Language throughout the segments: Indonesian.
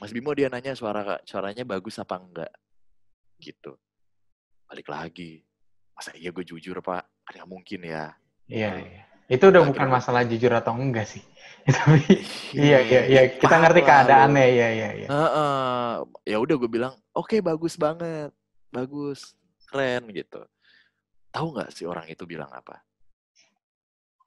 Mas Bimo dia nanya suara suaranya bagus apa enggak? Gitu. Balik lagi. Masa iya gue jujur pak? Kan nggak mungkin ya. Iya, iya. Itu udah bukan masalah jujur atau enggak sih. Tapi iya, iya, iya. Kita parah ngerti keadaannya, iya, iya, iya. Heeh. ya udah gue bilang oke bagus banget. Bagus. Keren gitu. Tahu nggak sih orang itu bilang apa?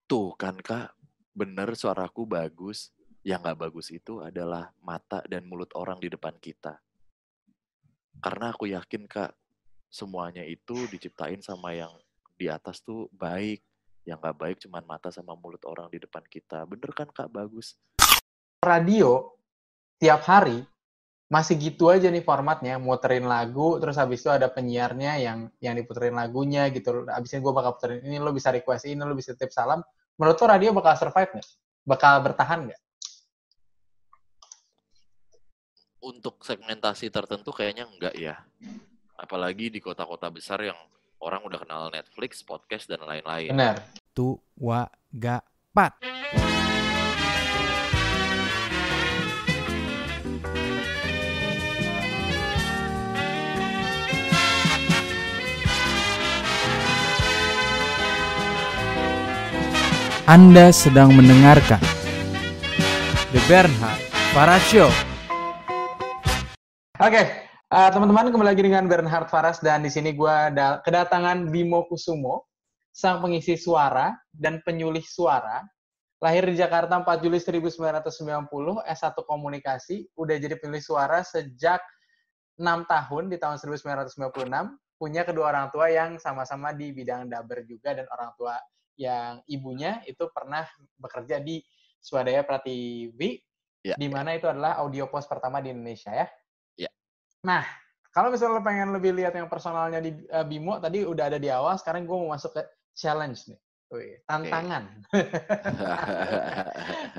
Tuh kan kak bener suaraku bagus yang nggak bagus itu adalah mata dan mulut orang di depan kita karena aku yakin kak semuanya itu diciptain sama yang di atas tuh baik yang nggak baik cuman mata sama mulut orang di depan kita bener kan kak bagus Radio tiap hari masih gitu aja nih formatnya, muterin lagu, terus habis itu ada penyiarnya yang yang diputerin lagunya gitu. Habis ini gue bakal puterin ini, lo bisa request ini, lo bisa titip salam. Menurut lo radio bakal survive nggak? Bakal bertahan nggak? Untuk segmentasi tertentu kayaknya enggak ya. Apalagi di kota-kota besar yang orang udah kenal Netflix, podcast, dan lain-lain. Benar. tua gapat. Anda sedang mendengarkan The Bernhard Faras Show. Oke, eh, teman-teman kembali lagi dengan Bernhard Faras dan di sini gue ada kedatangan Bimo Kusumo, sang pengisi suara dan penyulih suara. Lahir di Jakarta 4 Juli 1990, S1 Komunikasi, udah jadi penyulih suara sejak 6 tahun di tahun 1996, punya kedua orang tua yang sama-sama di bidang daber juga dan orang tua yang ibunya itu pernah bekerja di Swadaya Prativi, Ya, di mana itu adalah audio pos pertama di Indonesia ya. Nah, kalau misalnya lo pengen lebih lihat yang personalnya di eh, Bimo, tadi udah ada di awal, sekarang gue mau masuk ke challenge nih. Wih, tantangan.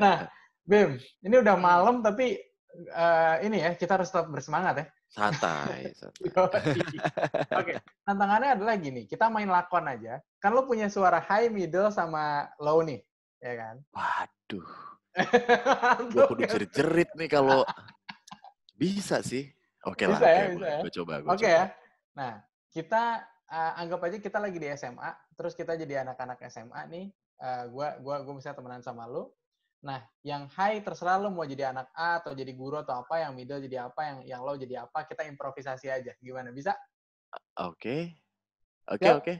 nah, Bim, ini udah malam tapi eh, ini ya, kita harus tetap bersemangat ya. santai, santai. Yoi. Oke, tantangannya adalah gini, kita main lakon aja. Kan lo punya suara high, middle, sama low nih, ya kan? Waduh, gue kudu jerit-jerit nih kalau bisa sih. Oke lah, Bisa ya, oke, bisa ya. Gue coba, Oke coba. ya. Nah, kita uh, anggap aja kita lagi di SMA, terus kita jadi anak-anak SMA nih. Uh, gua gua gua misalnya temenan sama lu. Nah, yang high terserah lu mau jadi anak A atau jadi guru atau apa, yang middle jadi apa, yang yang low jadi apa, kita improvisasi aja. Gimana? Bisa? Oke, oke, oke,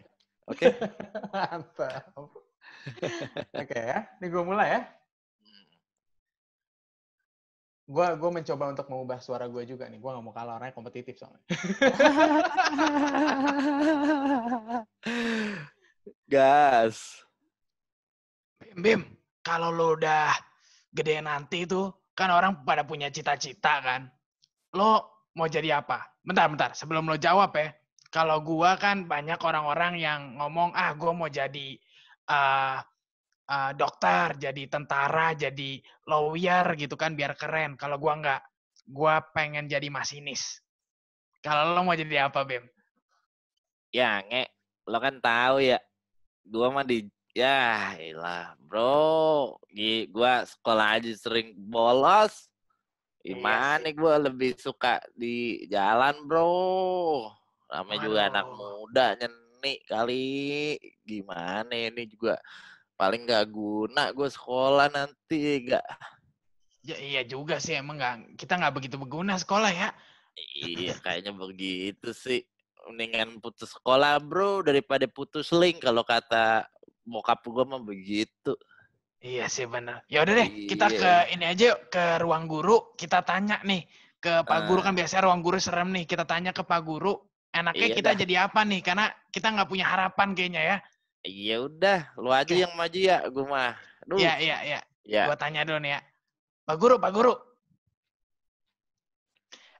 oke. Mantap. Oke ya. Ini gue mulai ya. Gua gua mencoba untuk mengubah suara gue juga nih. Gua nggak mau kalah orangnya kompetitif soalnya. Gas. Bim, Bim, kalau lo udah gede nanti tuh, kan orang pada punya cita-cita kan. Lo mau jadi apa? Bentar, bentar. Sebelum lo jawab ya. Kalau gua kan banyak orang-orang yang ngomong, ah gua mau jadi eh, eh, dokter, jadi tentara, jadi lawyer gitu kan, biar keren. Kalau gua nggak, gua pengen jadi masinis. Kalau lo mau jadi apa, Bim? Ya, nge, lo kan tahu ya. Gua mah di ya, ilah, bro. Gi, gua sekolah aja sering bolos. Iya Gimana gua lebih suka di jalan, bro. Namanya juga anak muda nyeni kali. Gimana ini juga paling nggak guna gue sekolah nanti gak Ya iya juga sih, emang nggak kita nggak begitu berguna sekolah ya. iya kayaknya begitu sih mendingan putus sekolah bro daripada putus link kalau kata bokap gue mah begitu Iya sih bener. Ya udah deh, kita Iya. ke ini aja yuk, ke ruang guru, kita tanya nih ke Pak Guru kan Ah. biasanya ruang guru serem nih. Kita tanya ke Pak Guru, enaknya Iya kita dah. jadi apa nih? Karena kita nggak punya harapan kayaknya ya. Iya udah lu aja Oke. yang maju ya gue mah Iya iya iya. ya Gua tanya dulu nih ya. Pak Guru, Pak Guru.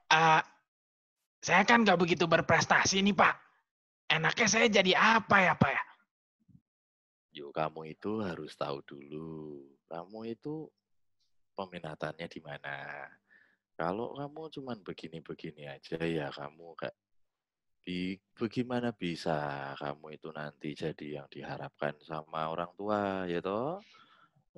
Eh, saya kan nggak begitu berprestasi nih Pak. Enaknya saya jadi apa ya Pak ya? Yuk, kamu itu harus tahu dulu. Kamu itu peminatannya di mana. Kalau kamu cuman begini-begini aja ya kamu kayak di bagaimana bisa kamu itu nanti jadi yang diharapkan sama orang tua ya toh?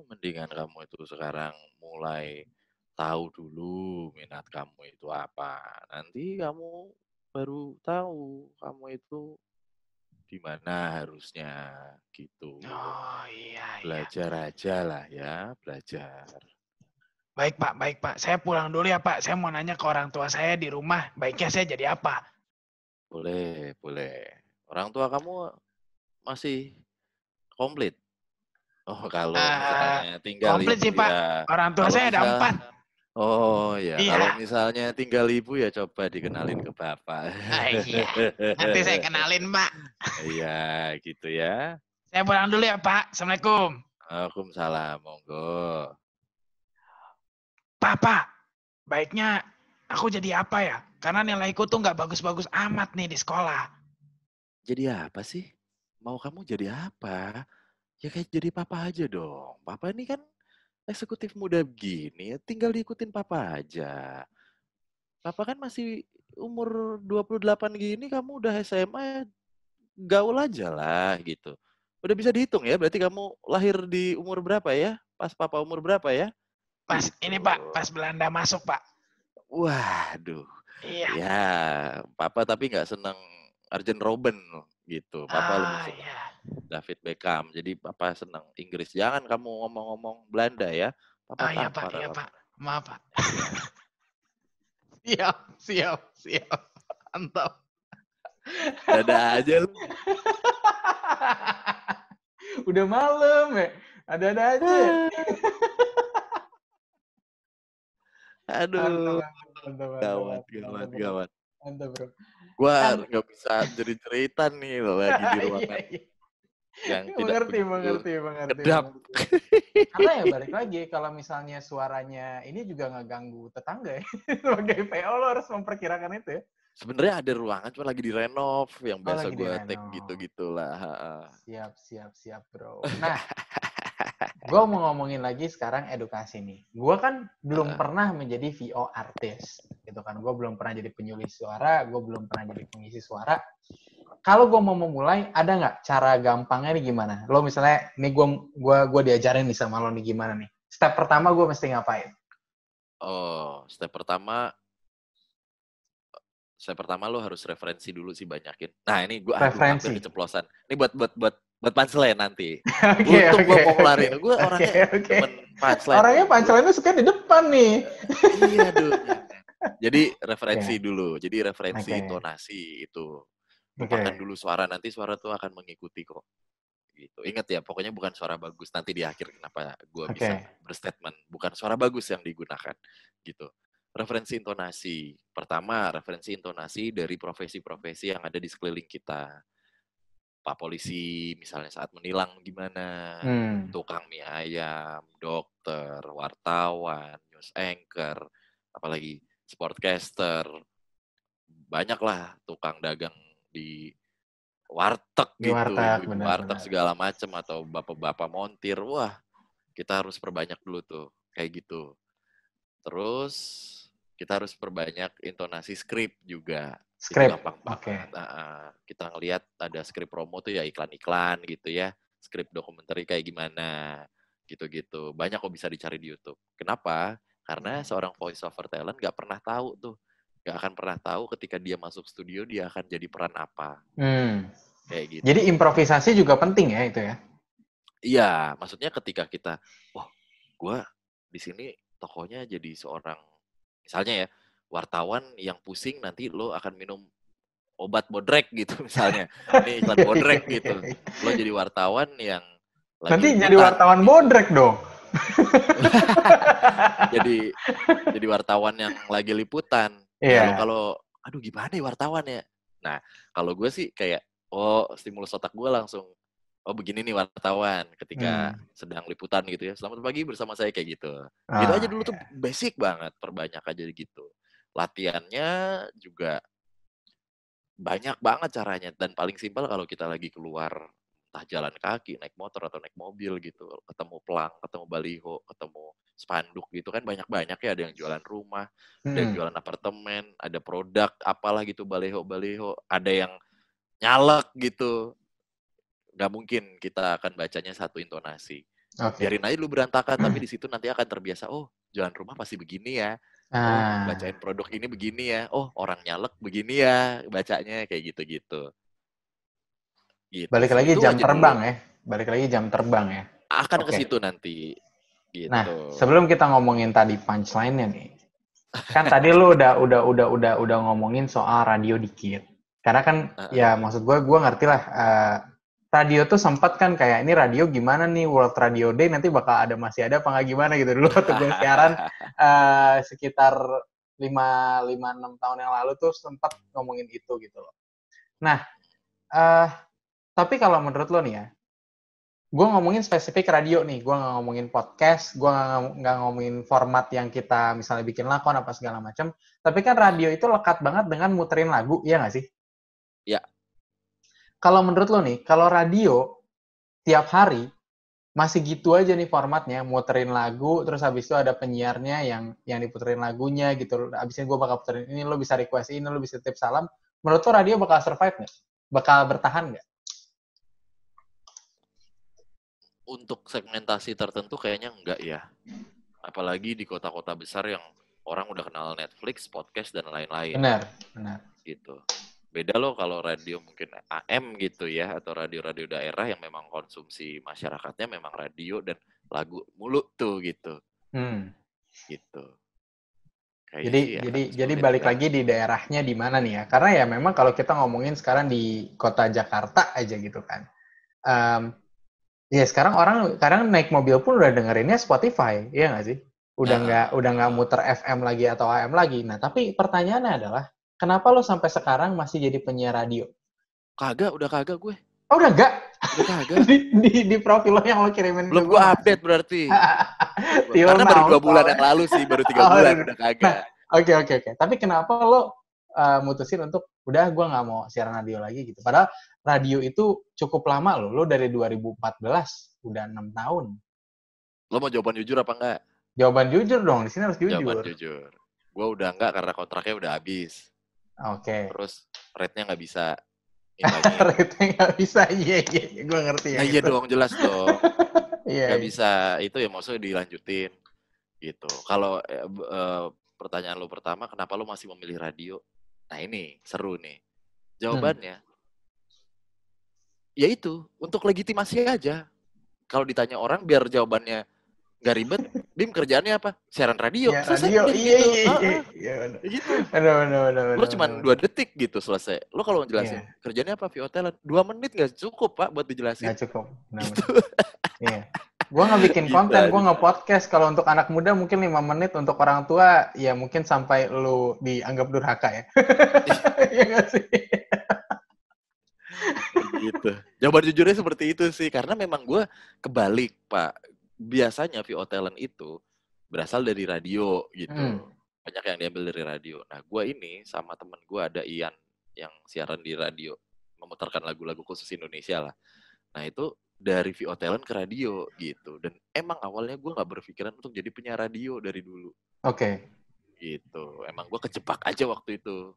Mendingan kamu itu sekarang mulai tahu dulu minat kamu itu apa. Nanti kamu baru tahu kamu itu di mana harusnya gitu. Oh iya, iya. Belajar aja lah ya, belajar. Baik Pak, baik Pak. Saya pulang dulu ya Pak. Saya mau nanya ke orang tua saya di rumah. Baiknya saya jadi apa? Boleh, boleh. Orang tua kamu masih komplit? Oh, kalau misalnya tinggal komplit ibu sih, Pak. ya. Orang tua Kalau saya ada empat. Oh ya, Iya. kalau misalnya tinggal ibu ya coba dikenalin ke bapak. Ah, iya. Nanti saya kenalin Pak. Iya, gitu ya. Saya pulang dulu ya Pak. Assalamualaikum. Waalaikumsalam, monggo. Pak. Baiknya aku jadi apa ya? Karena nilaiku tuh nggak bagus-bagus amat nih di sekolah. Jadi apa sih? Mau kamu jadi apa? Ya kayak jadi papa aja dong. Papa ini kan eksekutif muda begini, tinggal diikutin papa aja. Papa kan masih umur 28 gini, kamu udah SMA, gaul aja lah gitu. Udah bisa dihitung ya, berarti kamu lahir di umur berapa ya? Pas papa umur berapa ya? Pas ini Pak, Gitu. pas Belanda masuk Pak. Waduh, Iya. ya papa tapi nggak seneng Arjen Robben gitu. Papa lebih Ah, seneng iya. David Beckham. Jadi papa seneng Inggris. Jangan kamu ngomong-ngomong Belanda ya. Papa Ah, iya Pak, iya. Pak. Maaf Pak. siap, siap, siap. Mantap. Dadah aja lu. Udah malam ya. Ada-ada aja. Aduh, Mantap, gawat, gawat, gawat. Mantap, bro. Gua nggak bisa jadi cerita nih loh lagi di Iya, ruangan iya. yang tidak mengerti, mengerti, mengerti. kedap. mengerti. Karena ya balik lagi, kalau misalnya suaranya ini juga nggak ganggu tetangga ya. Sebagai PO lo harus memperkirakan itu ya. Sebenarnya ada ruangan cuma lagi direnov yang Oh, biasa lagi gua take gitu-gitulah. Siap, siap, siap, bro. Nah, gue mau ngomongin lagi sekarang edukasi nih. Gue kan belum pernah menjadi VO artis, gitu kan. Gue belum pernah jadi penyulis suara, gue belum pernah jadi pengisi suara. Kalau gue mau memulai, ada nggak cara gampangnya nih gimana? Lo misalnya, nih gue gua, gua diajarin nih sama lo nih gimana nih. Step pertama gue mesti ngapain? Oh, step pertama step pertama lo harus referensi dulu sih banyakin. Nah, ini gua aduh, Referensi. hampir keceplosan. Ini buat buat buat buat punchline nanti. Oke, Untung gua oke. mau ngelarin. Gua Oke, orangnya oke. temen punchline. Orangnya pancelannya suka di depan nih. iya, duh. Jadi referensi dulu. Jadi referensi Oke. intonasi itu. Oke. Lupakan dulu suara nanti suara tuh akan mengikuti kok. Gitu. Ingat ya, pokoknya bukan suara bagus. Nanti di akhir kenapa gua Oke. bisa berstatement bukan suara bagus yang digunakan gitu. Referensi intonasi. Pertama, referensi intonasi dari profesi-profesi yang ada di sekeliling kita. Pak polisi misalnya saat menilang gimana, Hmm. tukang mie ayam, dokter, wartawan, news anchor, apalagi sportcaster, banyaklah tukang dagang di warteg Di gitu, warteg, benar, warteg benar. segala macam atau bapak-bapak montir, wah kita harus perbanyak dulu tuh kayak gitu. Terus kita harus perbanyak intonasi skrip juga. Itu gampang Oke. banget. Nah, ah, kita ngelihat ada skrip promo tuh ya iklan-iklan gitu ya. Skrip dokumenter kayak gimana gitu-gitu. Banyak kok bisa dicari di YouTube. Kenapa? Karena seorang voice over talent nggak pernah tahu tuh. Nggak akan pernah tahu ketika dia masuk studio dia akan jadi peran apa. Hmm. Kayak gitu. Jadi improvisasi juga penting ya itu ya. Iya, maksudnya ketika kita, wah, gue di sini tokohnya jadi seorang, misalnya ya, wartawan yang pusing nanti lo akan minum obat bodrek gitu misalnya. Ini iklan bodrek gitu. Lo jadi wartawan yang lagi Nanti jadi wartawan bodrek dong. jadi jadi wartawan yang lagi liputan. Ya, Iya. lo kalau, aduh gimana ya wartawan ya? Nah, kalau gue sih kayak, oh stimulus otak gue langsung, oh begini nih wartawan ketika Hmm. sedang liputan gitu ya. Selamat pagi bersama saya kayak gitu. Ah, Gitu aja dulu tuh iya. basic banget, perbanyak aja gitu. Latihannya juga banyak banget caranya dan paling simpel kalau kita lagi keluar entah jalan kaki, naik motor atau naik mobil gitu, ketemu pelang, ketemu baliho, ketemu spanduk gitu kan banyak-banyak ya ada yang jualan rumah, ada yang Hmm. jualan apartemen, ada produk apalah gitu baliho-baliho, ada yang nyalek gitu. Nggak mungkin kita akan bacanya satu intonasi Oke. biarin aja dulu berantakan tapi di situ nanti akan terbiasa oh jualan rumah pasti begini ya. Oh, Nah, bacain produk ini begini ya. Oh, orang nyalek begini ya bacanya kayak gitu-gitu. Gitu balik lagi Itu jam terbang dulu. ya. Balik lagi jam terbang ya. Akan ke Oke. situ nanti. Gitu. Nah, sebelum kita ngomongin tadi punchline-nya nih. Kan tadi lu udah udah udah udah udah ngomongin soal radio dikit. Karena kan Heeh. ya maksud gue gue ngerti lah eh, radio tuh sempat kan kayak ini radio gimana nih World Radio Day nanti bakal ada masih ada apa nggak gimana gitu dulu waktu gue siaran eh, sekitar 5 5 6 tahun yang lalu tuh sempat ngomongin itu gitu loh. Nah, eh tapi kalau menurut lo nih ya, gue ngomongin spesifik radio nih, gue nggak ngomongin podcast, gue nggak ngomongin format yang kita misalnya bikin lakon apa segala macam. Tapi kan radio itu lekat banget dengan muterin lagu, iya nggak sih? Kalau menurut lo nih, kalau radio tiap hari masih gitu aja nih formatnya, muterin lagu, terus habis itu ada penyiarnya yang yang diputerin lagunya gitu. Habis ini gue bakal puterin ini, lo bisa request ini, lo bisa titip salam. Menurut lo radio bakal survive nggak? Bakal bertahan nggak? Untuk segmentasi tertentu kayaknya enggak ya. Apalagi di kota-kota besar yang orang udah kenal Netflix, podcast dan lain-lain Benar, benar. gitu. Beda loh kalau radio mungkin AM gitu ya atau radio-radio daerah yang memang konsumsi masyarakatnya memang radio dan lagu mulu tuh gitu. Hmm. Gitu. Kayaknya Jadi akan jadi jadi balik kan. lagi di daerahnya di mana nih ya? Karena ya memang kalau kita ngomongin sekarang di kota Jakarta aja gitu kan. Em, ya sekarang orang sekarang naik mobil pun udah dengerinnya Spotify, iya nggak sih? Udah Nah. nggak udah nggak muter FM lagi atau AM lagi. Nah tapi pertanyaannya adalah kenapa lo sampai sekarang masih jadi penyiar radio? Kagak, udah kagak gue. Oh udah nggak Udah kagak. di, di di profil lo yang lo kirimin Belum gue update berarti. Till Karena baru dua bulan yang lalu sih, baru tiga Oh, bulan iya. udah kagak. Oke oke oke. Tapi kenapa lo uh, mutusin untuk udah gue nggak mau siaran radio lagi gitu? Padahal radio itu cukup lama loh. Lo dari 2014 udah enam tahun. Lo mau jawaban jujur apa enggak? Jawaban jujur dong. Di sini harus jujur. Jawaban jujur. Gue udah enggak karena kontraknya udah habis. Oke. Terus rate-nya nggak bisa. imbangin. Rate nggak bisa. Iya iya. iya. Gue ngerti ya. Nah, iya dong, jelas dong. Iya. Nggak iya. bisa. Itu ya maksudnya dilanjutin. Gitu. Kalau eh, eh, pertanyaan lo pertama, kenapa lo masih memilih radio? Nah ini, seru nih. Jawabannya, ya itu, untuk legitimasi aja. Kalau ditanya orang, biar jawabannya nggak ribet, Bim kerjaannya apa? Siaran radio. Ya, Selesai, radio. Iya gitu. iya iya. Iya benar. gitu. Lo cuma dua detik gitu selesai. Lo kalau ngejelasin Iya. kerjanya apa via talent, dua menit nggak cukup pak buat dijelasin. Nggak cukup. Benar. Iya. Gue nggak bikin konten, gue nggak podcast. Kalau untuk anak muda mungkin lima menit, untuk orang tua ya mungkin sampai lu dianggap durhaka ya. Iya nggak sih? gitu. Jawaban jujurnya seperti itu sih, karena memang gue kebalik pak. Biasanya VO talent itu berasal dari radio gitu. Hmm. Banyak yang diambil dari radio. Nah gue ini sama temen gue ada Ian yang siaran di radio, memutarkan lagu-lagu khusus Indonesia lah. Nah itu dari VO talent ke radio gitu. Dan emang awalnya gue nggak berpikiran untuk jadi penyiar radio dari dulu Oke. gitu. Emang gue kejebak aja waktu itu.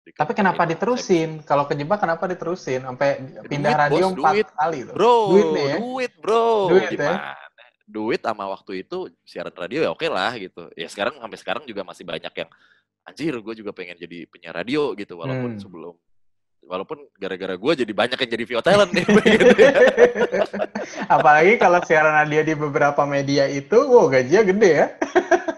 Di Tapi kenapa itu. diterusin? Kalau kejebak kenapa diterusin? Sampai pindah Duit, radio bos, empat duit. kali loh. Bro, Duit duit, nih ya. bro. Duit ya. Duit sama waktu itu siaran radio ya oke lah gitu. Ya sekarang sampai sekarang juga masih banyak yang anjir gue juga pengen jadi penyiar radio gitu walaupun Hmm. sebelum walaupun gara-gara gue jadi banyak yang jadi VO talent nih gitu ya. Apalagi kalau siaran radio di beberapa media itu, wow gajinya gede ya.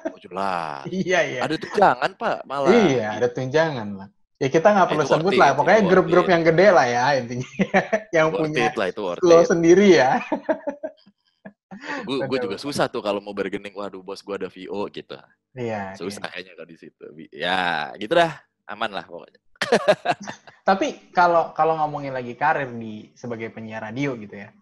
Oh, jelas. Iya iya. Ada tunjangan pak malah. Iya, ada tunjangan lah. Ya kita nggak Nah, perlu itu sebut lah. Pokoknya grup-grup yang gede lah ya intinya. yang Worth punya it lah itu lo it. sendiri ya. Gue juga susah tuh kalau mau bargaining. Waduh bos gue ada VO gitu. Iya. iya. Susah kayaknya kalau di situ. Ya gitu dah. Aman lah pokoknya. Tapi kalau kalau ngomongin lagi karir di sebagai penyiar radio gitu ya,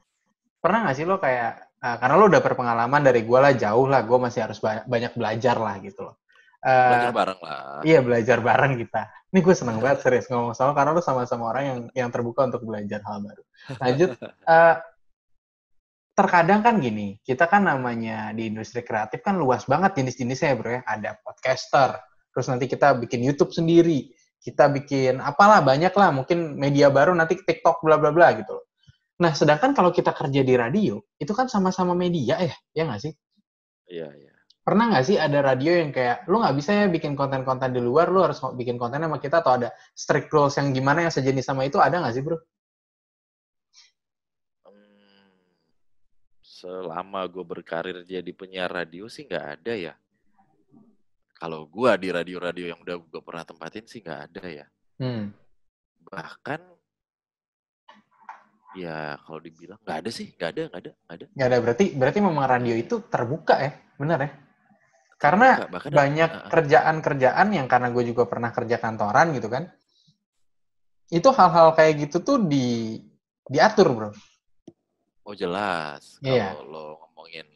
pernah nggak sih lo kayak eh, karena lo udah berpengalaman dari gue lah jauh lah, gue masih harus ba- banyak belajar lah gitu loh. Eh, Belajar bareng lah. Iya belajar bareng kita. Ini gue seneng banget serius ngomong sama karena lo sama-sama orang yang yang terbuka untuk belajar hal baru. Lanjut, eh, terkadang kan gini, kita kan namanya di industri kreatif kan luas banget jenis-jenisnya ya bro ya. Ada podcaster, terus nanti kita bikin YouTube sendiri, kita bikin apalah banyak lah, mungkin media baru nanti TikTok bla bla bla gitu loh. Nah, sedangkan kalau kita kerja di radio, itu kan sama-sama media ya, ya nggak sih? Iya iya. pernah nggak sih ada radio yang kayak lu nggak bisa ya bikin konten-konten di luar, lu harus bikin konten sama kita atau ada strict rules yang gimana yang sejenis sama itu ada nggak sih bro? Selama gue berkarir jadi penyiar radio sih nggak ada ya. Kalau gue di radio-radio yang udah gue pernah tempatin sih nggak ada ya. Hmm. Bahkan ya kalau dibilang nggak ada sih, nggak ada, nggak ada, nggak ada. Nggak ada berarti berarti memang radio itu terbuka ya, benar ya? Karena Terbuka, bahkan banyak kerjaan-kerjaan yang karena gue juga pernah kerja kantoran gitu kan, itu hal-hal kayak gitu tuh di diatur bro. Oh jelas. Iya. Kalau lo ngomongin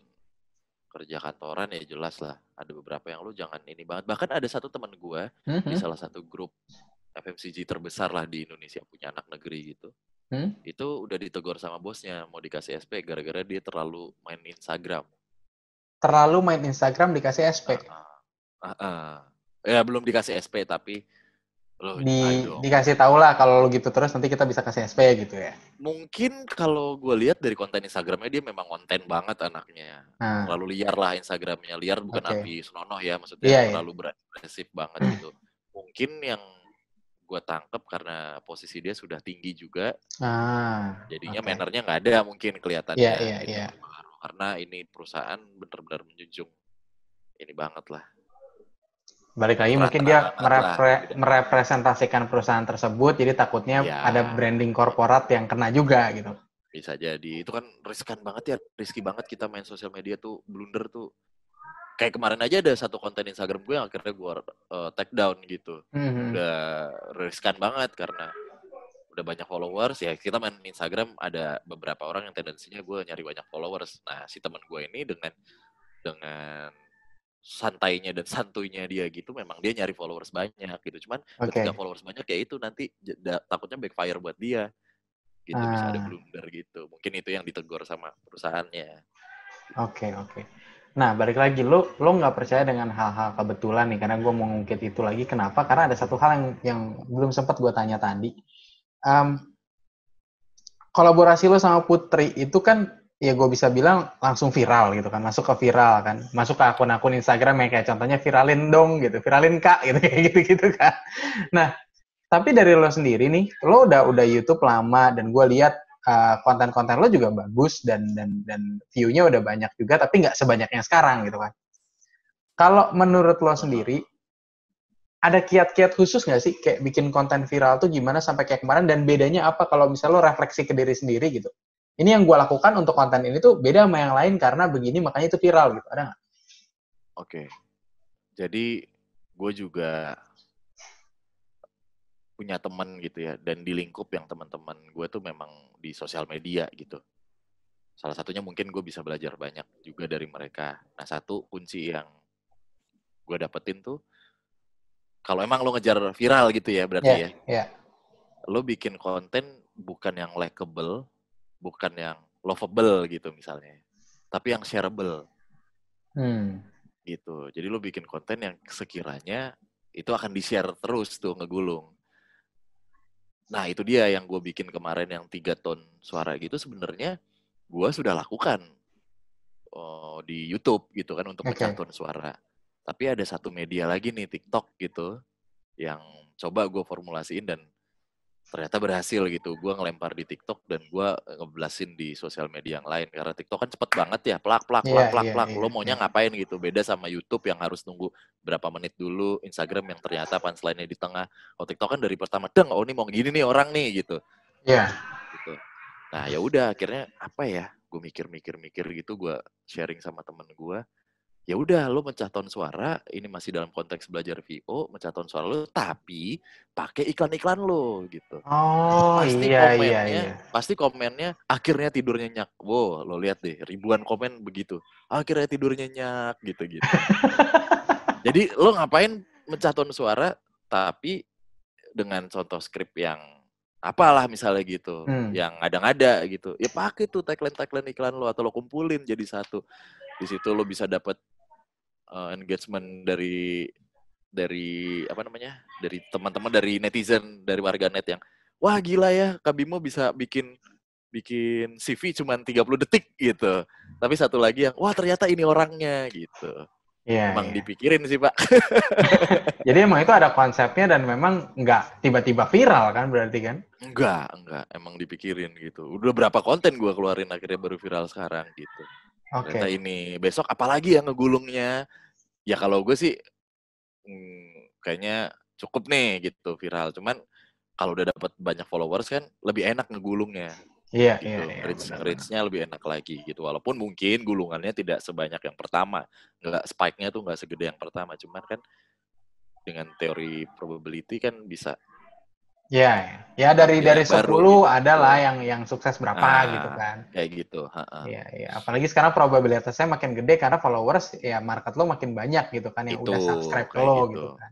kerja kantoran ya jelas lah. Ada beberapa yang lo jangan ini banget. Bahkan ada satu teman gue di Mhm. salah satu grup FMCG terbesar lah di Indonesia punya anak negeri gitu. Hmm? Itu udah ditegur sama bosnya mau dikasih SP gara-gara dia terlalu main Instagram. Terlalu main Instagram dikasih SP. Ah, ah, ah. Ya belum dikasih SP tapi lo Di, dikasih tahu lah kalau lu gitu terus nanti kita bisa kasih SP gitu ya. Mungkin kalau gue lihat dari konten Instagramnya dia memang konten banget anaknya. Nah, terlalu liar lah Instagramnya liar bukan Oke. api senonoh ya maksudnya Iya, iya. terlalu beresif banget gitu mungkin yang gue tangkep karena posisi dia sudah tinggi juga ah, jadinya oke. mannernya nggak ada mungkin kelihatannya Iya, iya, Itu iya. yang pengaruh. karena ini perusahaan benar-benar menjunjung ini banget lah Balik lagi mungkin dia merepre- merepresentasikan perusahaan tersebut, jadi takutnya Iya. ada branding korporat yang kena juga gitu. bisa jadi itu kan riskan banget ya risky banget kita main sosial media tuh blunder tuh kayak kemarin aja ada satu konten Instagram gue yang akhirnya gue uh, take down gitu Mhm. udah riskan banget karena udah banyak followers ya kita main Instagram ada beberapa orang yang tendensinya gue nyari banyak followers nah si teman gue ini dengan dengan santainya dan santuinya dia gitu memang dia nyari followers banyak gitu cuman Oke. ketika followers banyak ya itu nanti takutnya backfire buat dia gitu bisa ada Ah. blunder gitu mungkin itu yang ditegur sama perusahaannya Oke, oke. Nah, balik lagi, lo lo nggak percaya dengan hal-hal kebetulan nih, karena gue mau ngungkit itu lagi. Kenapa? Karena ada satu hal yang yang belum sempat gue tanya tadi. Em, kolaborasi lo sama Putri itu kan, ya gue bisa bilang langsung viral gitu kan, masuk ke viral kan, masuk ke akun-akun Instagram yang kayak contohnya viralin dong gitu, viralin kak gitu kayak gitu-gitu kan. Nah, tapi dari lo sendiri nih, lo udah udah YouTube lama dan gue lihat uh, konten-konten lo juga bagus dan dan dan view-nya udah banyak juga tapi nggak sebanyak yang sekarang gitu kan. Kalau menurut lo sendiri ada kiat-kiat khusus nggak sih kayak bikin konten viral tuh gimana sampai kayak kemarin dan bedanya apa kalau misalnya lo refleksi ke diri sendiri gitu. Ini yang gue lakukan untuk konten ini tuh beda sama yang lain karena begini makanya itu viral gitu. Ada nggak? Oke. Jadi gue juga punya teman gitu ya dan di lingkup yang teman-teman gue tuh memang di sosial media gitu. Salah satunya mungkin gue bisa belajar banyak juga dari mereka. Nah satu kunci yang gue dapetin tuh kalau emang lo ngejar viral gitu ya berarti ya, Iya. lo bikin konten bukan yang likable, bukan yang lovable gitu misalnya, tapi yang shareable Hmm. gitu. Jadi lo bikin konten yang sekiranya itu akan di-share terus tuh ngegulung. Nah itu dia yang gue bikin kemarin yang tiga ton suara gitu sebenarnya gue sudah lakukan oh, di YouTube gitu kan untuk pecah ton suara. Tapi ada satu media lagi nih TikTok gitu yang coba gue formulasiin dan ternyata berhasil gitu. Gue ngelempar di TikTok dan gue ngeblasin di sosial media yang lain karena TikTok kan cepet banget ya, plak plak plak Iya, plak iya, plak. iya, Lo maunya iya. ngapain gitu? Beda sama YouTube yang harus nunggu berapa menit dulu, Instagram yang ternyata punchline-nya di tengah. Oh TikTok kan dari pertama, deng, oh ini mau gini nih orang nih gitu. Iya. gitu. Nah ya udah akhirnya apa ya? Gue mikir-mikir-mikir gitu, gue sharing sama temen gue. Ya udah, lo mencah ton suara, ini masih dalam konteks belajar VO, mencah ton suara lo, tapi pakai iklan-iklan lo gitu. Oh pasti iya komennya, iya iya. pasti komennya akhirnya tidur nyenyak. Wow, lo lihat deh, ribuan komen begitu. Akhirnya tidur nyenyak gitu-gitu. Jadi lo ngapain mencah ton suara, tapi dengan contoh skrip yang apalah misalnya gitu, Hmm. yang ada-ada gitu. Ya pakai tuh tagline-tagline iklan lo atau lo kumpulin jadi satu. Di situ lo bisa dapat uh, engagement dari dari apa namanya? dari teman-teman dari netizen, dari warganet yang wah gila ya, Kak Bimo bisa bikin bikin CV cuman 30 detik gitu. Tapi satu lagi yang wah ternyata ini orangnya gitu. Iya, Emang iya. dipikirin sih, Pak. Jadi emang itu ada konsepnya dan memang nggak tiba-tiba viral kan berarti kan? Enggak, enggak. Emang dipikirin gitu. Udah berapa konten gua keluarin akhirnya baru viral sekarang gitu. Oke. Ternyata ini. Besok apalagi yang ngegulungnya? Ya kalau gue sih hmm, kayaknya cukup nih gitu viral. Cuman kalau udah dapat banyak followers kan lebih enak ngegulungnya Iya, gitu. iya, iya. Reach, reach-nya lebih enak lagi gitu. Walaupun mungkin gulungannya tidak sebanyak yang pertama. Nggak spike-nya tuh nggak segede yang pertama. Cuman kan dengan teori probability kan bisa Iya. ya dari Ya, dari 10 baru gitu. ada lah yang yang sukses berapa Ah, gitu kan. kayak gitu. Iya, iya. Apalagi sekarang probabilitasnya makin gede karena followers ya market lo makin banyak gitu kan yang udah Itu, subscribe ke lo gitu. gitu kan.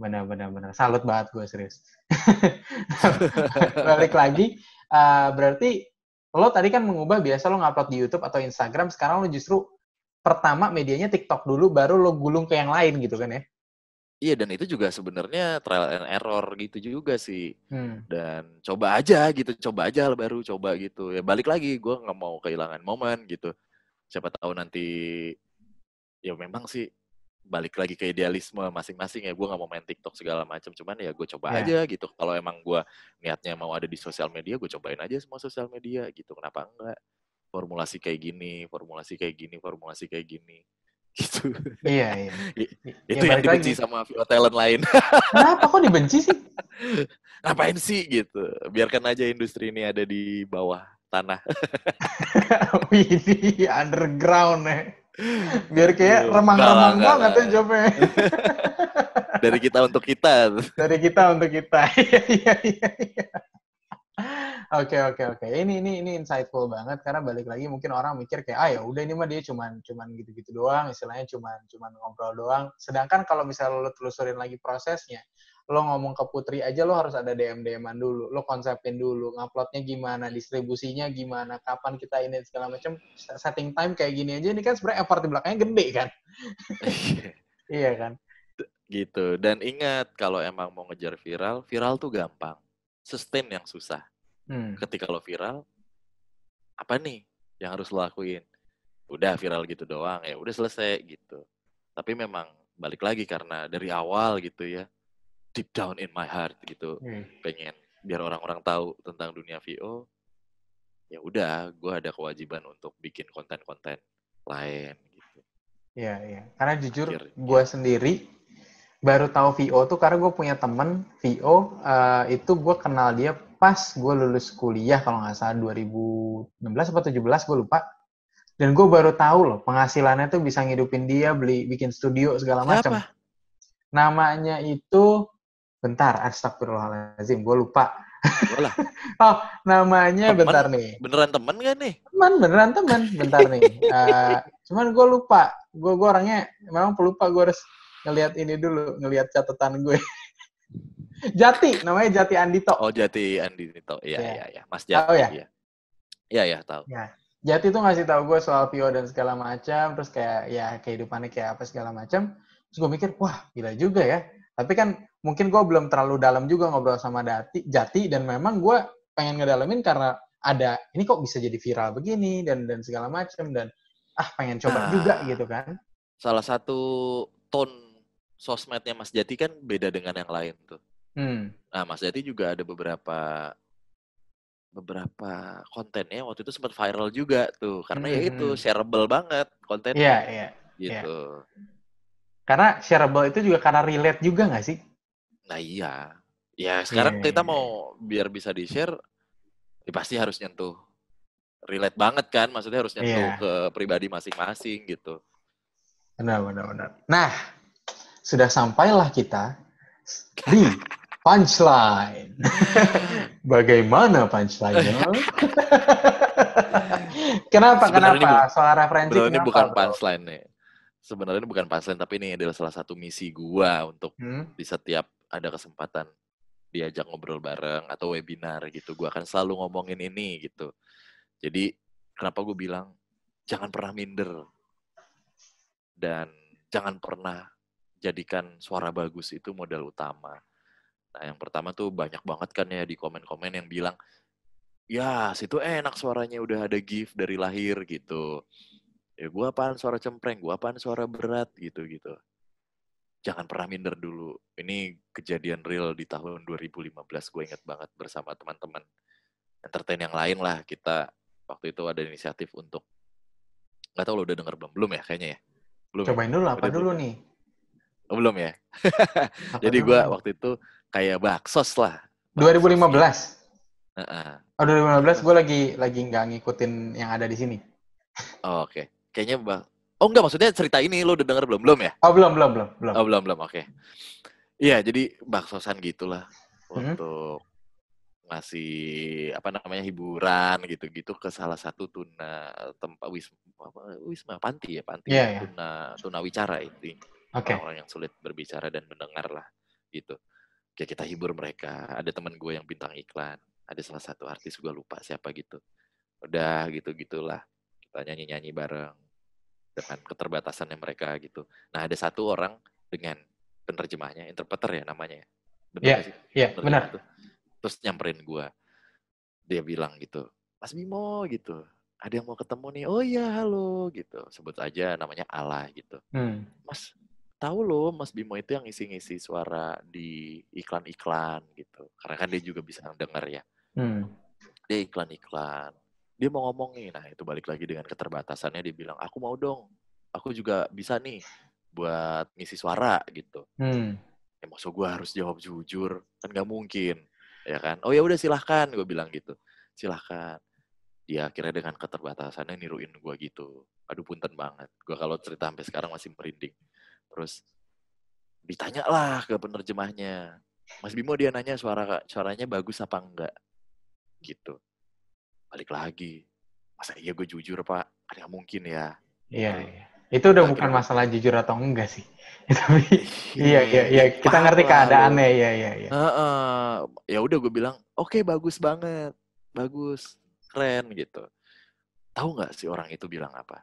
Benar, benar, benar. Salut banget gue serius. Balik lagi, eh, berarti lo tadi kan mengubah biasa lo ngupload di YouTube atau Instagram, sekarang lo justru pertama medianya TikTok dulu, baru lo gulung ke yang lain gitu kan ya? Iya dan itu juga sebenarnya trial and error gitu juga sih. Hmm. Dan coba aja gitu, coba aja baru coba gitu. Ya balik lagi, gue nggak mau kehilangan momen gitu. Siapa tahu nanti ya memang sih balik lagi ke idealisme masing-masing ya. Gue nggak mau main TikTok segala macam. Cuman ya gue coba Ya. aja gitu. Kalau emang gue niatnya mau ada di sosial media, gue cobain aja semua sosial media gitu. Kenapa enggak? Formulasi kayak gini, formulasi kayak gini, formulasi kayak gini. Gitu. Iya, iya. Ya, Itu yang balik dibenci lagi. sama VO talent lain. Kenapa kok dibenci sih? ngapain sih gitu biarkan aja industri ini ada di bawah tanah Wih, underground ya. Biar kayak remang-remang banget ya jawabnya. dari kita untuk kita Dari kita untuk kita. Iya, iya, iya. Oke oke oke. Ini ini ini insightful banget karena balik lagi mungkin orang mikir kayak ah ya udah ini mah dia cuman cuman gitu-gitu doang, istilahnya cuman cuman ngobrol doang. Sedangkan kalau misalnya lo telusurin lagi prosesnya, lo ngomong ke Putri aja lo harus ada DM DM-an dulu, lo konsepin dulu, nguploadnya gimana, distribusinya gimana, kapan kita ini segala macam, setting time kayak gini aja ini kan sebenarnya effort di belakangnya gede kan. Iya kan? gitu dan ingat kalau emang mau ngejar viral viral tuh gampang sustain yang susah Hmm. ketika lo viral apa nih yang harus lo lakuin udah viral gitu doang ya udah selesai gitu tapi memang balik lagi karena dari awal gitu ya deep down in my heart gitu Hmm. pengen biar orang-orang tahu tentang dunia VO ya udah gue ada kewajiban untuk bikin konten-konten lain gitu Iya, iya. Karena jujur, gue sendiri baru tahu VO tuh karena gue punya temen VO, eh, itu gue kenal dia pas gue lulus kuliah kalau nggak salah 2016 atau 17 gue lupa. Dan gue baru tahu loh penghasilannya tuh bisa ngidupin dia beli bikin studio segala macam. Namanya itu bentar, astagfirullahaladzim, gue lupa. Oh, namanya Temen? bentar nih. beneran temen gak nih teman beneran teman bentar nih Eh, cuman gue lupa gue gue orangnya memang pelupa gue harus ngelihat ini dulu ngelihat catatan gue. Jati namanya Jati Andito. Oh Jati Andi Nito iya Iya. iya iya. Mas Tahu Jati ya? iya. Iya iya tahu. Jati tuh ngasih tahu gue soal Pio dan segala macam terus kayak ya kehidupannya kayak apa segala macam. Terus gue mikir wah gila juga ya. Tapi kan mungkin gue belum terlalu dalam juga ngobrol sama Dati Jati dan memang gue pengen ngedalamin karena ada ini kok bisa jadi viral begini? Dan dan segala macam dan ah pengen coba Nah. juga gitu kan. Salah satu tone sosmednya Mas Jati kan beda dengan yang lain tuh hmm. nah Mas Jati juga ada beberapa beberapa kontennya waktu itu sempat viral juga tuh karena ya itu Mhm. shareable banget kontennya Iya, iya. gitu Karena shareable itu juga karena relate juga nggak sih? Nah iya. Ya sekarang Iya, kita iya, mau biar bisa di-share, ya pasti harus nyentuh. Relate banget kan, maksudnya harus nyentuh Iya. ke pribadi masing-masing gitu. Benar, benar, benar. Nah, sudah sampailah kita di punchline. Bagaimana punchline-nya? kenapa, Sebenarnya ini kenapa? Soal referensi Sebenarnya ini kenapa, bukan bro? punchline nih. Sebenarnya ini bukan punchline, tapi ini adalah salah satu misi gua untuk Hmm? di setiap ada kesempatan diajak ngobrol bareng atau webinar gitu. Gua akan selalu ngomongin ini gitu. Jadi kenapa gue bilang jangan pernah minder dan jangan pernah jadikan suara bagus itu modal utama. Nah yang pertama tuh banyak banget kan ya di komen-komen yang bilang ya situ enak suaranya udah ada gift dari lahir gitu. Ya gue apaan suara cempreng, gue apaan suara berat gitu-gitu. Jangan pernah minder dulu. Ini kejadian real di tahun 2015 gue inget banget bersama teman-teman entertain yang lain lah. Kita waktu itu ada inisiatif untuk nggak tahu lo udah denger belum belum ya kayaknya ya belum ya? Cobain dulu apa Udah dulu belum? nih? Oh, belum ya jadi gue waktu itu kayak baksos lah 2015. Heeh. Oh 2015 gue lagi lagi nggak ngikutin yang ada di sini. Oh, oke kayaknya bang oh enggak maksudnya cerita ini lo udah denger belum belum ya Oh belum belum belum belum. oh belum belum oke iya jadi baksosan gitulah Mhm. untuk ngasih apa namanya hiburan gitu-gitu ke salah satu tuna tempat wisma apa, wisma panti ya panti Iya, iya. tuna tuna wicara itu Oke. orang-orang yang sulit berbicara dan mendengar lah gitu. Kayak kita hibur mereka. Ada teman gue yang bintang iklan ada salah satu artis gue lupa siapa gitu. Udah gitu gitulah kita nyanyi nyanyi bareng dengan keterbatasannya mereka gitu. Nah ada satu orang dengan penerjemahnya interpreter ya namanya ya. Benar Iya, nggak sih? Iya Penerjemah benar. tuh. terus nyamperin gue. Dia bilang gitu Mas Bimo gitu. Ada yang mau ketemu nih? Oh iya halo gitu. Sebut aja namanya Allah gitu. Hmm. Mas, tahu loh Mas Bimo itu yang ngisi-ngisi suara di iklan-iklan gitu. Karena kan dia juga bisa denger ya. Hmm. Dia iklan-iklan. Dia mau ngomong nih, nah itu balik lagi dengan keterbatasannya dia bilang, aku mau dong, aku juga bisa nih buat ngisi suara gitu. Hmm. Ya maksud gue harus jawab jujur, kan nggak mungkin, ya kan? Oh ya udah silahkan, gue bilang gitu, silahkan. Dia akhirnya dengan keterbatasannya niruin gue gitu. Aduh punten banget. Gue kalau cerita sampai sekarang masih merinding. Terus ditanya lah ke penerjemahnya. Mas Bimo dia nanya suara suaranya bagus apa enggak. Gitu. Balik lagi. Masa iya gue jujur pak? Kan nggak mungkin ya. Iya, iya. Itu udah Akhirnya bukan masalah jujur atau enggak sih. Tapi iya iya iya kita ngerti keadaannya iya iya iya. Heeh. ya udah gue bilang oke bagus banget bagus keren gitu tahu nggak si orang itu bilang apa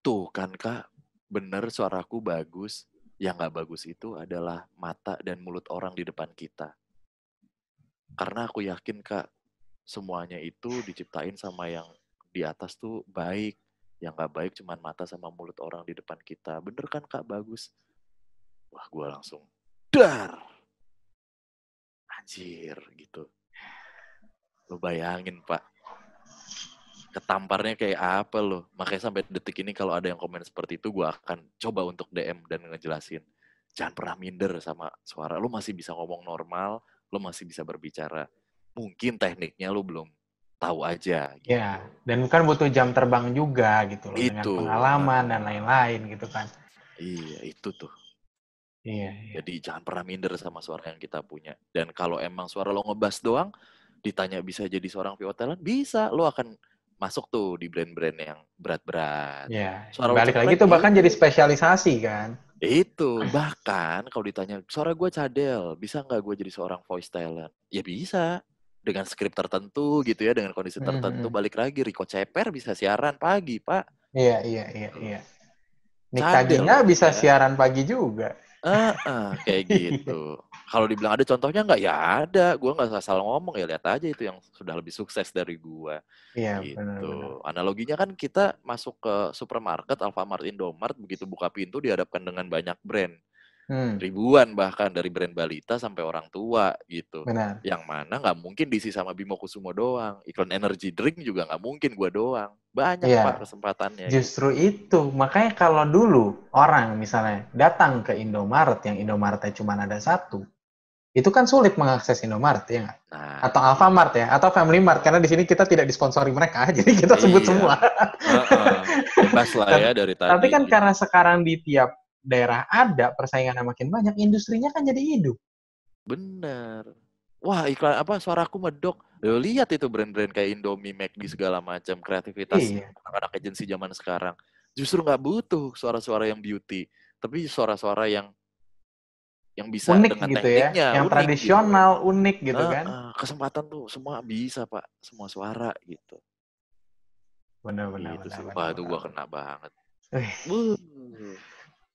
tuh kan kak bener suaraku bagus yang nggak bagus itu adalah mata dan mulut orang di depan kita. Karena aku yakin kak semuanya itu diciptain sama yang di atas tuh baik. Yang nggak baik cuman mata sama mulut orang di depan kita. Bener kan kak? Bagus. Wah gue langsung dar. Anjir gitu. Lo bayangin pak ketamparnya kayak apa lo makanya sampai detik ini kalau ada yang komen seperti itu gue akan coba untuk DM dan ngejelasin jangan pernah minder sama suara lo masih bisa ngomong normal lo masih bisa berbicara mungkin tekniknya lo belum tahu aja gitu. Iya, dan kan butuh jam terbang juga gitu loh dengan Itu. pengalaman dan lain-lain gitu kan. iya itu tuh Iya, iya. Jadi jangan pernah minder sama suara yang kita punya. Dan kalau emang suara lo ngebas doang, ditanya bisa jadi seorang talent, bisa. Lo akan masuk tuh di brand-brand yang berat-berat. Iya. Suara Balik lagi tuh bahkan jadi spesialisasi kan. Itu. Bahkan kalau ditanya, suara gue cadel, bisa nggak gue jadi seorang voice talent? Ya bisa. Dengan skrip tertentu gitu ya, dengan kondisi Mhm. tertentu. Balik lagi, Rico Ceper bisa siaran pagi, Pak. Iya, iya, iya, iya. Nick Tagina bisa ya. siaran pagi juga. Ah, ah, kayak gitu. Kalau dibilang ada contohnya nggak? Ya ada. Gue nggak salah ngomong ya lihat aja itu yang sudah lebih sukses dari gue. Iya, gitu. benar-benar. Analoginya kan kita masuk ke supermarket, Alfamart, Indomart, begitu buka pintu dihadapkan dengan banyak brand, Hmm, ribuan bahkan dari brand balita sampai orang tua gitu. benar. Yang mana nggak mungkin diisi sama Bimo Kusumo doang. Iklan energy drink juga nggak mungkin gue doang. Banyak Iya. pak kesempatannya. gitu. Justru itu. Makanya kalau dulu orang misalnya datang ke Indomaret yang Indomaretnya cuma ada satu, itu kan sulit mengakses Indomaret ya nggak? Nah, Atau Alfamart ya, atau Family Mart karena di sini kita tidak disponsori mereka, jadi kita sebut Iya. semua. heeh. bebas lah ya dari tadi. Tapi kan gitu. karena sekarang di tiap daerah ada persaingannya makin banyak, industrinya kan jadi hidup. Bener. Wah iklan apa suaraku medok. Lo lihat itu brand-brand kayak Indomie, McD segala macam kreativitas Iya. anak-anak agensi zaman sekarang. Justru nggak butuh suara-suara yang beauty, tapi suara-suara yang yang bisa unik dengan gitu ya, tekniknya, yang unik tradisional, unik gitu. gitu Ah, kan. kesempatan tuh semua bisa pak, semua suara gitu. Benar-benar. gitu sih. Wah benar, itu gua kena banget. Wih.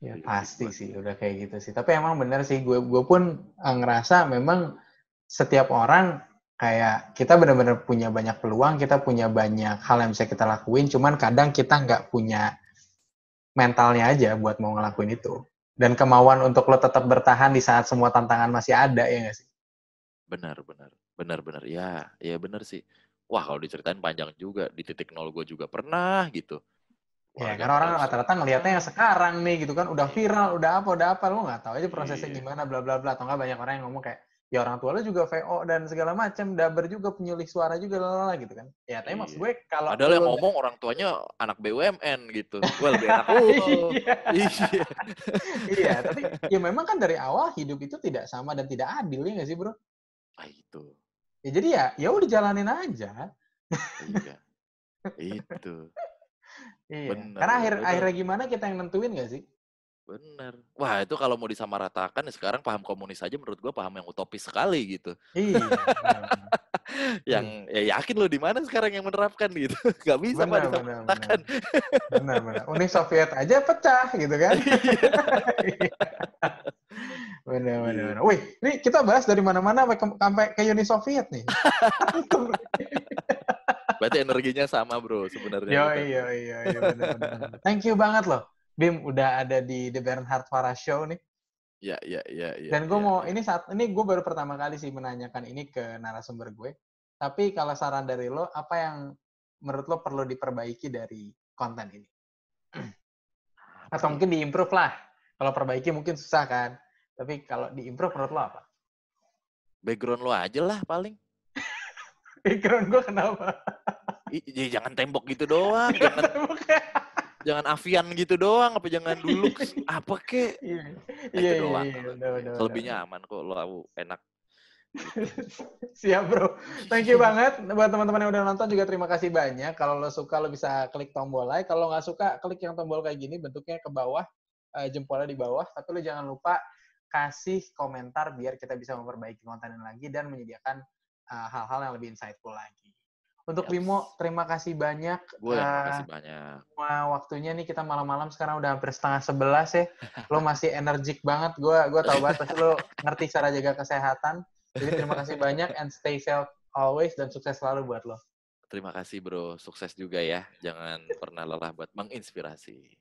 Ya Gitu pasti sih udah kayak gitu sih. Tapi emang bener sih gue gue pun eh, ngerasa memang setiap orang kayak kita benar-benar punya banyak peluang, kita punya banyak hal yang bisa kita lakuin, cuman kadang kita nggak punya mentalnya aja buat mau ngelakuin itu. Dan kemauan untuk lo tetap bertahan di saat semua tantangan masih ada, ya nggak sih? Benar, benar. Benar, benar. Ya, ya benar sih. Wah, kalau diceritain panjang juga. Di titik nol gue juga pernah gitu. Ya, Wah, karena orang rata-rata ngelihatnya yang sekarang nih gitu kan, udah Iya. viral, udah apa, udah apa, lo nggak tahu aja prosesnya Iya. gimana, bla bla bla. Atau nggak banyak orang yang ngomong kayak, ya orang tua lo juga VO dan segala macam, daber juga, penyulih suara juga, lalala gitu kan. Ya, tapi maksud Iya. gue kalau Padahal yang ngomong orang tuanya anak BUMN gitu. Gue lebih enak lu. Iya. Iya. iya, tapi ya memang kan dari awal hidup itu tidak sama dan tidak adil ya nggak sih bro? Ah, itu. Ya jadi ya, ya udah jalanin aja. Iya. Itu. Iya. Bener, Karena akhir bener. akhirnya gimana kita yang nentuin nggak sih? Bener. Wah, itu kalau mau disamaratakan ya sekarang paham komunis aja menurut gua paham yang utopis sekali gitu. Iya. Yang ya yakin lo di mana sekarang yang menerapkan gitu. Gak bisa Benar, Pak disamaratakan. benar, benar. Uni Soviet aja pecah gitu kan? benar, Iya. benar. Wih, ini kita bahas dari mana-mana sampai ke Uni Soviet nih. Berarti energinya sama, Bro, sebenarnya. Yo, benar, benar. benar. Thank you banget loh, Bim, udah ada di The Bernhard Farah Show nih. Iya, iya, iya, iya. Dan gue iya, mau ini saat ini gue baru pertama kali sih menanyakan ini ke narasumber gue. Tapi kalau saran dari lo, apa yang menurut lo perlu diperbaiki dari konten ini? Atau ya? mungkin diimprove lah. Kalau perbaiki mungkin susah kan. Tapi kalau diimprove menurut lo apa? background lo aja lah paling. Background gue kenapa? I, ya jangan tembok gitu doang, jangan Bukan. jangan avian gitu doang, apa jangan dulu apa kek. Iya, Nah, iya, itu iya, doang. iya, Selebihnya aman kok, lo enak. Siap bro. Thank you banget buat teman-teman yang udah nonton juga terima kasih banyak. Kalau lo suka lo bisa klik tombol like. Kalau nggak suka klik yang tombol kayak gini bentuknya ke bawah, eh, jempolnya di bawah. Tapi lo jangan lupa kasih komentar biar kita bisa memperbaiki konten lagi dan menyediakan eh, hal-hal yang lebih insightful lagi. Untuk Yaps. Bimo, terima kasih banyak. Gue yang Eh, makasih banyak. semua waktunya nih kita malam-malam sekarang udah hampir setengah sebelas ya. Lo masih energik banget. Gue gua tahu banget pasti lo ngerti cara jaga kesehatan. Jadi terima kasih banyak and stay safe always dan sukses selalu buat lo. Terima kasih bro, sukses juga ya. Jangan pernah lelah buat menginspirasi.